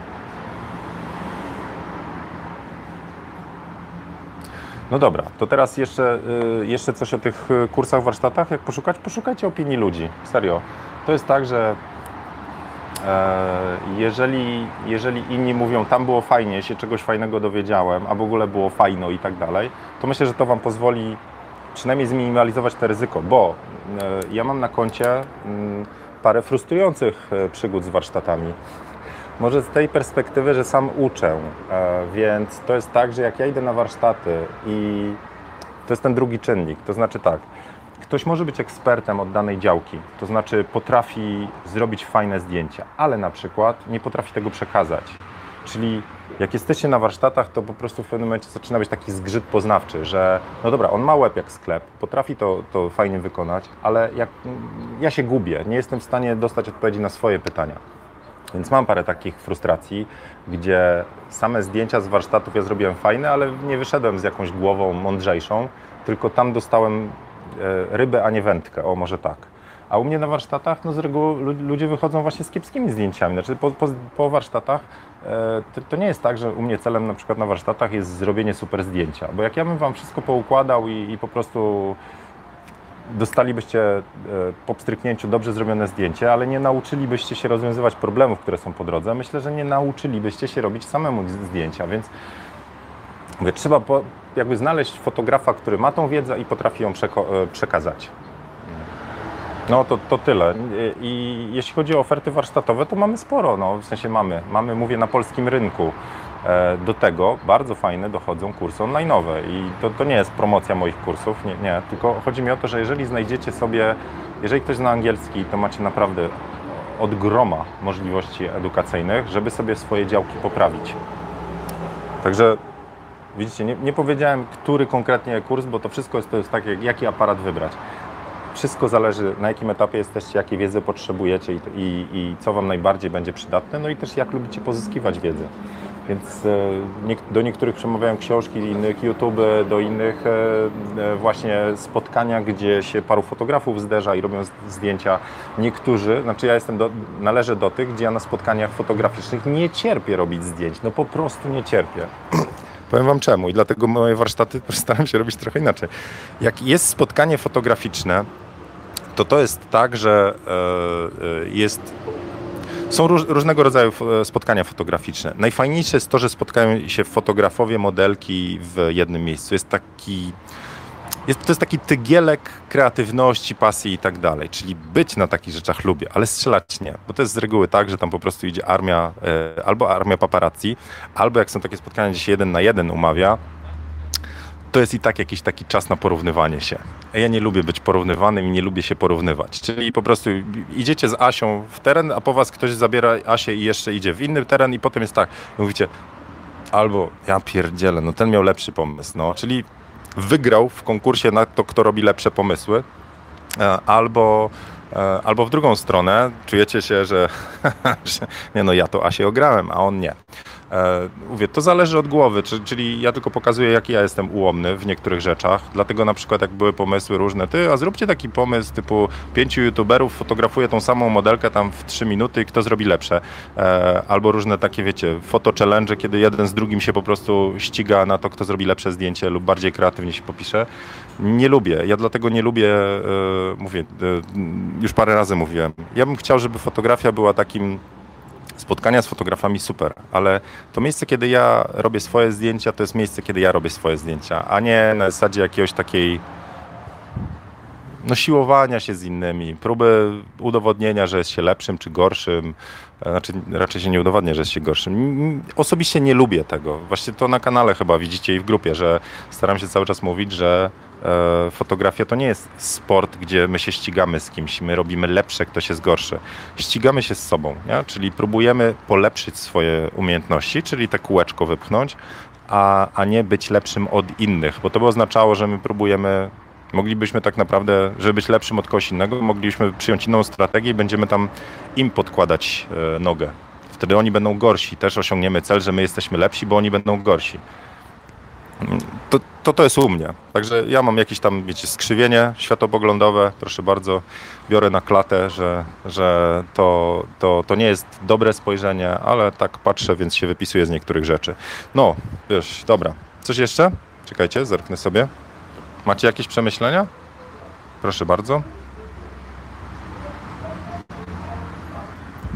No dobra, to teraz jeszcze, y, jeszcze coś o tych y, kursach, warsztatach. Jak poszukać? Poszukajcie opinii ludzi. Serio. To jest tak, że E, jeżeli, jeżeli inni mówią, tam było fajnie, się czegoś fajnego dowiedziałem, a w ogóle było fajno i tak dalej, to myślę, że to Wam pozwoli przynajmniej zminimalizować to ryzyko, bo e, ja mam na koncie mm, parę frustrujących e, przygód z warsztatami. Może z tej perspektywy, że sam uczę, więc to jest tak, że jak ja idę na warsztaty i to jest ten drugi czynnik, to znaczy tak, Ktoś może być ekspertem od danej działki, to znaczy potrafi zrobić fajne zdjęcia, ale na przykład nie potrafi tego przekazać. Czyli jak jesteście na warsztatach, to po prostu w pewnym momencie zaczyna być taki zgrzyt poznawczy, że no dobra, on ma łeb jak sklep, potrafi to, to fajnie wykonać, ale jak, ja się gubię, nie jestem w stanie dostać odpowiedzi na swoje pytania. Więc mam parę takich frustracji, gdzie same zdjęcia z warsztatów ja zrobiłem fajne, ale nie wyszedłem z jakąś głową mądrzejszą, tylko tam dostałem rybę, a nie wędkę, o może tak. A u mnie na warsztatach no z reguły ludzie wychodzą właśnie z kiepskimi zdjęciami. Znaczy po, po, po warsztatach e, to, to, nie jest tak, że u mnie celem na przykład na warsztatach jest zrobienie super zdjęcia. Bo jak ja bym Wam wszystko poukładał i, i po prostu dostalibyście e, po pstryknięciu dobrze zrobione zdjęcie, ale nie nauczylibyście się rozwiązywać problemów, które są po drodze, myślę, że nie nauczylibyście się robić samemu zdjęcia, więc mówię, trzeba po, jakby znaleźć fotografa, który ma tą wiedzę i potrafi ją e, przekazać. No to, to tyle. I jeśli chodzi o oferty warsztatowe, to mamy sporo. No, w sensie mamy, mamy, mówię, na polskim rynku. E, do tego bardzo fajne dochodzą kursy online'owe i to, to nie jest promocja moich kursów, nie, nie, tylko chodzi mi o to, że jeżeli znajdziecie sobie, jeżeli ktoś zna angielski, to macie naprawdę od groma możliwości edukacyjnych, żeby sobie swoje działki poprawić. Także Widzicie, nie, nie, powiedziałem, który konkretnie kurs, bo to wszystko jest, to jest tak, jaki aparat wybrać. Wszystko zależy, na jakim etapie jesteście, jakiej wiedzy potrzebujecie i, i, i co Wam najbardziej będzie przydatne, no i też jak lubicie pozyskiwać wiedzę. Więc e, do niektórych przemawiają książki, innych YouTube, do innych e, e, właśnie spotkania, gdzie się paru fotografów zderza i robią zdjęcia. Niektórzy, znaczy ja jestem do, należę do tych, gdzie ja na spotkaniach fotograficznych nie cierpię robić zdjęć, no po prostu nie cierpię. Powiem Wam czemu i dlatego moje warsztaty staram się robić trochę inaczej. Jak jest spotkanie fotograficzne, to to jest tak, że e, e, jest Są róż, różnego rodzaju spotkania fotograficzne. Najfajniejsze jest to, że spotkają się fotografowie, modelki w jednym miejscu. Jest taki jest, to jest taki tygielek kreatywności, pasji i tak dalej. Czyli być na takich rzeczach lubię, ale strzelać nie. Bo to jest z reguły tak, że tam po prostu idzie armia, e, albo armia paparazzi, albo jak są takie spotkania, gdzie się jeden na jeden umawia, to jest i tak jakiś taki czas na porównywanie się. Ja nie lubię być porównywanym i nie lubię się porównywać. Czyli po prostu idziecie z Asią w teren, a po was ktoś zabiera Asię i jeszcze idzie w inny teren i potem jest tak, mówicie, albo ja pierdzielę, no ten miał lepszy pomysł, no, czyli wygrał w konkursie na to, kto robi lepsze pomysły, e, albo, e, albo w drugą stronę czujecie się, że, nie no, ja to Asię ograłem, a on nie. E, mówię, to zależy od głowy, czyli ja tylko pokazuję, jaki ja jestem ułomny w niektórych rzeczach. Dlatego na przykład, jak były pomysły różne, ty, a zróbcie taki pomysł typu pięciu youtuberów fotografuje tą samą modelkę tam w trzy minuty i kto zrobi lepsze. E, albo różne takie, wiecie, foto challenge, kiedy jeden z drugim się po prostu ściga na to, kto zrobi lepsze zdjęcie lub bardziej kreatywnie się popisze. Nie lubię. Ja dlatego nie lubię, e, mówię, już parę razy mówiłem. Ja bym chciał, żeby fotografia była takim spotkania z fotografami super, ale to miejsce, kiedy ja robię swoje zdjęcia, to jest miejsce, kiedy ja robię swoje zdjęcia, a nie na zasadzie jakiegoś takiej no, siłowania się z innymi, próby udowodnienia, że jest się lepszym czy gorszym. Znaczy, raczej się nie udowadnia, że jest się gorszym. Osobiście nie lubię tego. Właśnie to na kanale chyba widzicie i w grupie, że staram się cały czas mówić, że E, fotografia to nie jest sport, gdzie my się ścigamy z kimś, my robimy lepsze, ktoś jest gorszy. Ścigamy się z sobą, nie? czyli próbujemy polepszyć swoje umiejętności, czyli te kółeczko wypchnąć, a, a nie być lepszym od innych, bo to by oznaczało, że my próbujemy Moglibyśmy tak naprawdę, żeby być lepszym od kogoś innego, moglibyśmy przyjąć inną strategię i będziemy tam im podkładać e, nogę. Wtedy oni będą gorsi. Też osiągniemy cel, że my jesteśmy lepsi, bo oni będą gorsi to, to, to jest u mnie. Także ja mam jakieś tam, wiecie, skrzywienie światopoglądowe, proszę bardzo, biorę na klatę, że, że to, to, to nie jest dobre spojrzenie, ale tak patrzę, więc się wypisuję z niektórych rzeczy. No, wiesz, dobra. Coś jeszcze? Czekajcie, zerknę sobie. Macie jakieś przemyślenia? Proszę bardzo.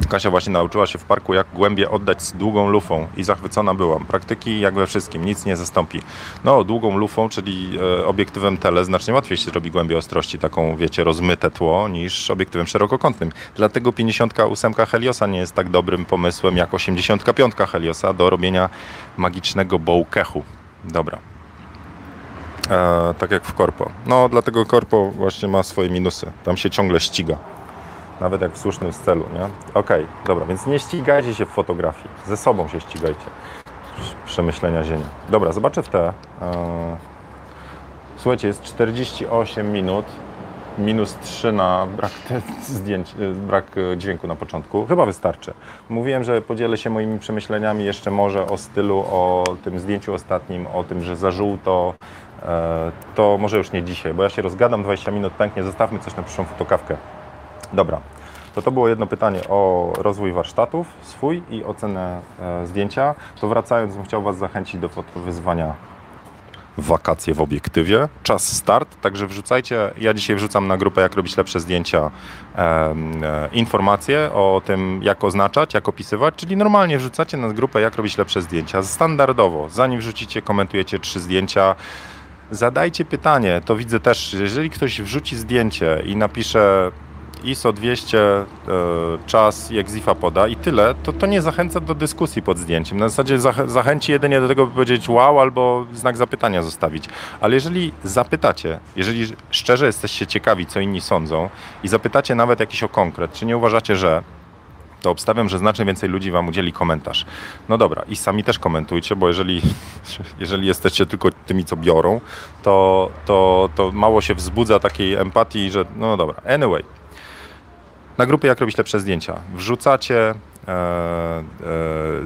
Kasia właśnie nauczyła się w parku, jak głębie oddać z długą lufą i zachwycona byłam. Praktyki jak we wszystkim, nic nie zastąpi. No, długą lufą, czyli e, obiektywem tele, znacznie łatwiej się robi głębię ostrości, taką, wiecie, rozmyte tło, niż obiektywem szerokokątnym. Dlatego 58 Heliosa nie jest tak dobrym pomysłem jak 85 Heliosa do robienia magicznego bouquehu. Dobra. E, tak jak w korpo. No, dlatego korpo właśnie ma swoje minusy. Tam się ciągle ściga nawet jak w słusznym celu, nie? Okej, okay, dobra, więc nie ścigajcie się w fotografii, ze sobą się ścigajcie. Przemyślenia ziemi. Dobra, zobaczę w te. E, słuchajcie, jest 48 minut, minus 3 na brak zdjęć, e, brak e, dźwięku na początku. Chyba wystarczy. Mówiłem, że podzielę się moimi przemyśleniami jeszcze może o stylu, o tym zdjęciu ostatnim, o tym, że za żółto, to może już nie dzisiaj, bo ja się rozgadam, 20 minut pęknie, zostawmy coś na przyszłą fotokawkę. Dobra, to to było jedno pytanie o rozwój warsztatów swój i ocenę e, zdjęcia. To wracając, bym chciał Was zachęcić do wyzwania wakacje w obiektywie. Czas start, także wrzucajcie. Ja dzisiaj wrzucam na grupę, jak robić lepsze zdjęcia, e, informacje o tym, jak oznaczać, jak opisywać, czyli normalnie wrzucacie na grupę, jak robić lepsze zdjęcia. Standardowo, zanim wrzucicie, komentujecie trzy zdjęcia. Zadajcie pytanie, to widzę też, jeżeli ktoś wrzuci zdjęcie i napisze ISO 200 e, czas jak Zifa poda i tyle, to to nie zachęca do dyskusji pod zdjęciem. Na zasadzie zach zachęci jedynie do tego, by powiedzieć wow albo znak zapytania zostawić. Ale jeżeli zapytacie, jeżeli szczerze jesteście ciekawi, co inni sądzą i zapytacie nawet jakiś o konkret, czy nie uważacie, że to obstawiam, że znacznie więcej ludzi Wam udzieli komentarz. No dobra, i sami też komentujcie, bo jeżeli, jeżeli jesteście tylko tymi, co biorą, to, to, to mało się wzbudza takiej empatii, że no dobra. Anyway, na grupie jak robić lepsze zdjęcia. Wrzucacie e, e,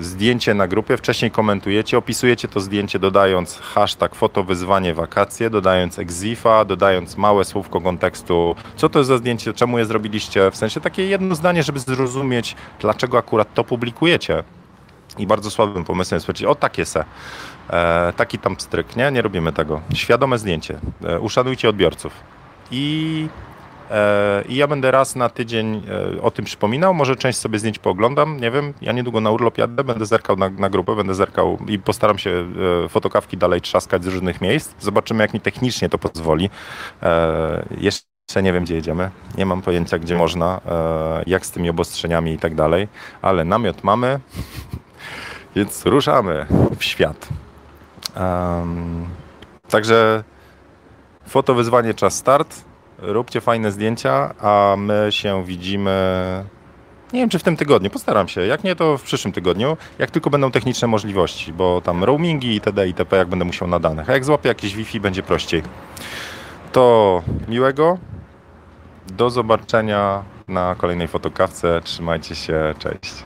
zdjęcie na grupie, wcześniej komentujecie, opisujecie to zdjęcie dodając hashtag fotowyzwanie wakacje, dodając exifa, dodając małe słówko kontekstu, co to jest za zdjęcie, czemu je zrobiliście, w sensie takie jedno zdanie, żeby zrozumieć, dlaczego akurat to publikujecie. I bardzo słabym pomysłem jest powiedzieć, o takie se, e, taki tam stryk, nie? Nie robimy tego. Świadome zdjęcie. E, uszanujcie odbiorców. I I ja będę raz na tydzień e, o tym przypominał, może część sobie zdjęć pooglądam, nie wiem, ja niedługo na urlop jadę, będę zerkał na, na grupę, będę zerkał i postaram się e, fotokawki dalej trzaskać z różnych miejsc. Zobaczymy, jak mi technicznie to pozwoli. E, Jeszcze nie wiem, gdzie jedziemy, nie mam pojęcia, gdzie można, e, jak z tymi obostrzeniami i tak dalej, ale namiot mamy, więc ruszamy w świat. Em, Także fotowyzwanie czas start. Róbcie fajne zdjęcia, a my się widzimy. Nie wiem, czy w tym tygodniu. Postaram się. Jak nie, to w przyszłym tygodniu. Jak tylko będą techniczne możliwości, bo tam roamingi itd. itp. jak będę musiał na danych. A jak złapię jakieś Wi-Fi, będzie prościej. To miłego. Do zobaczenia na kolejnej fotokawce. Trzymajcie się. Cześć.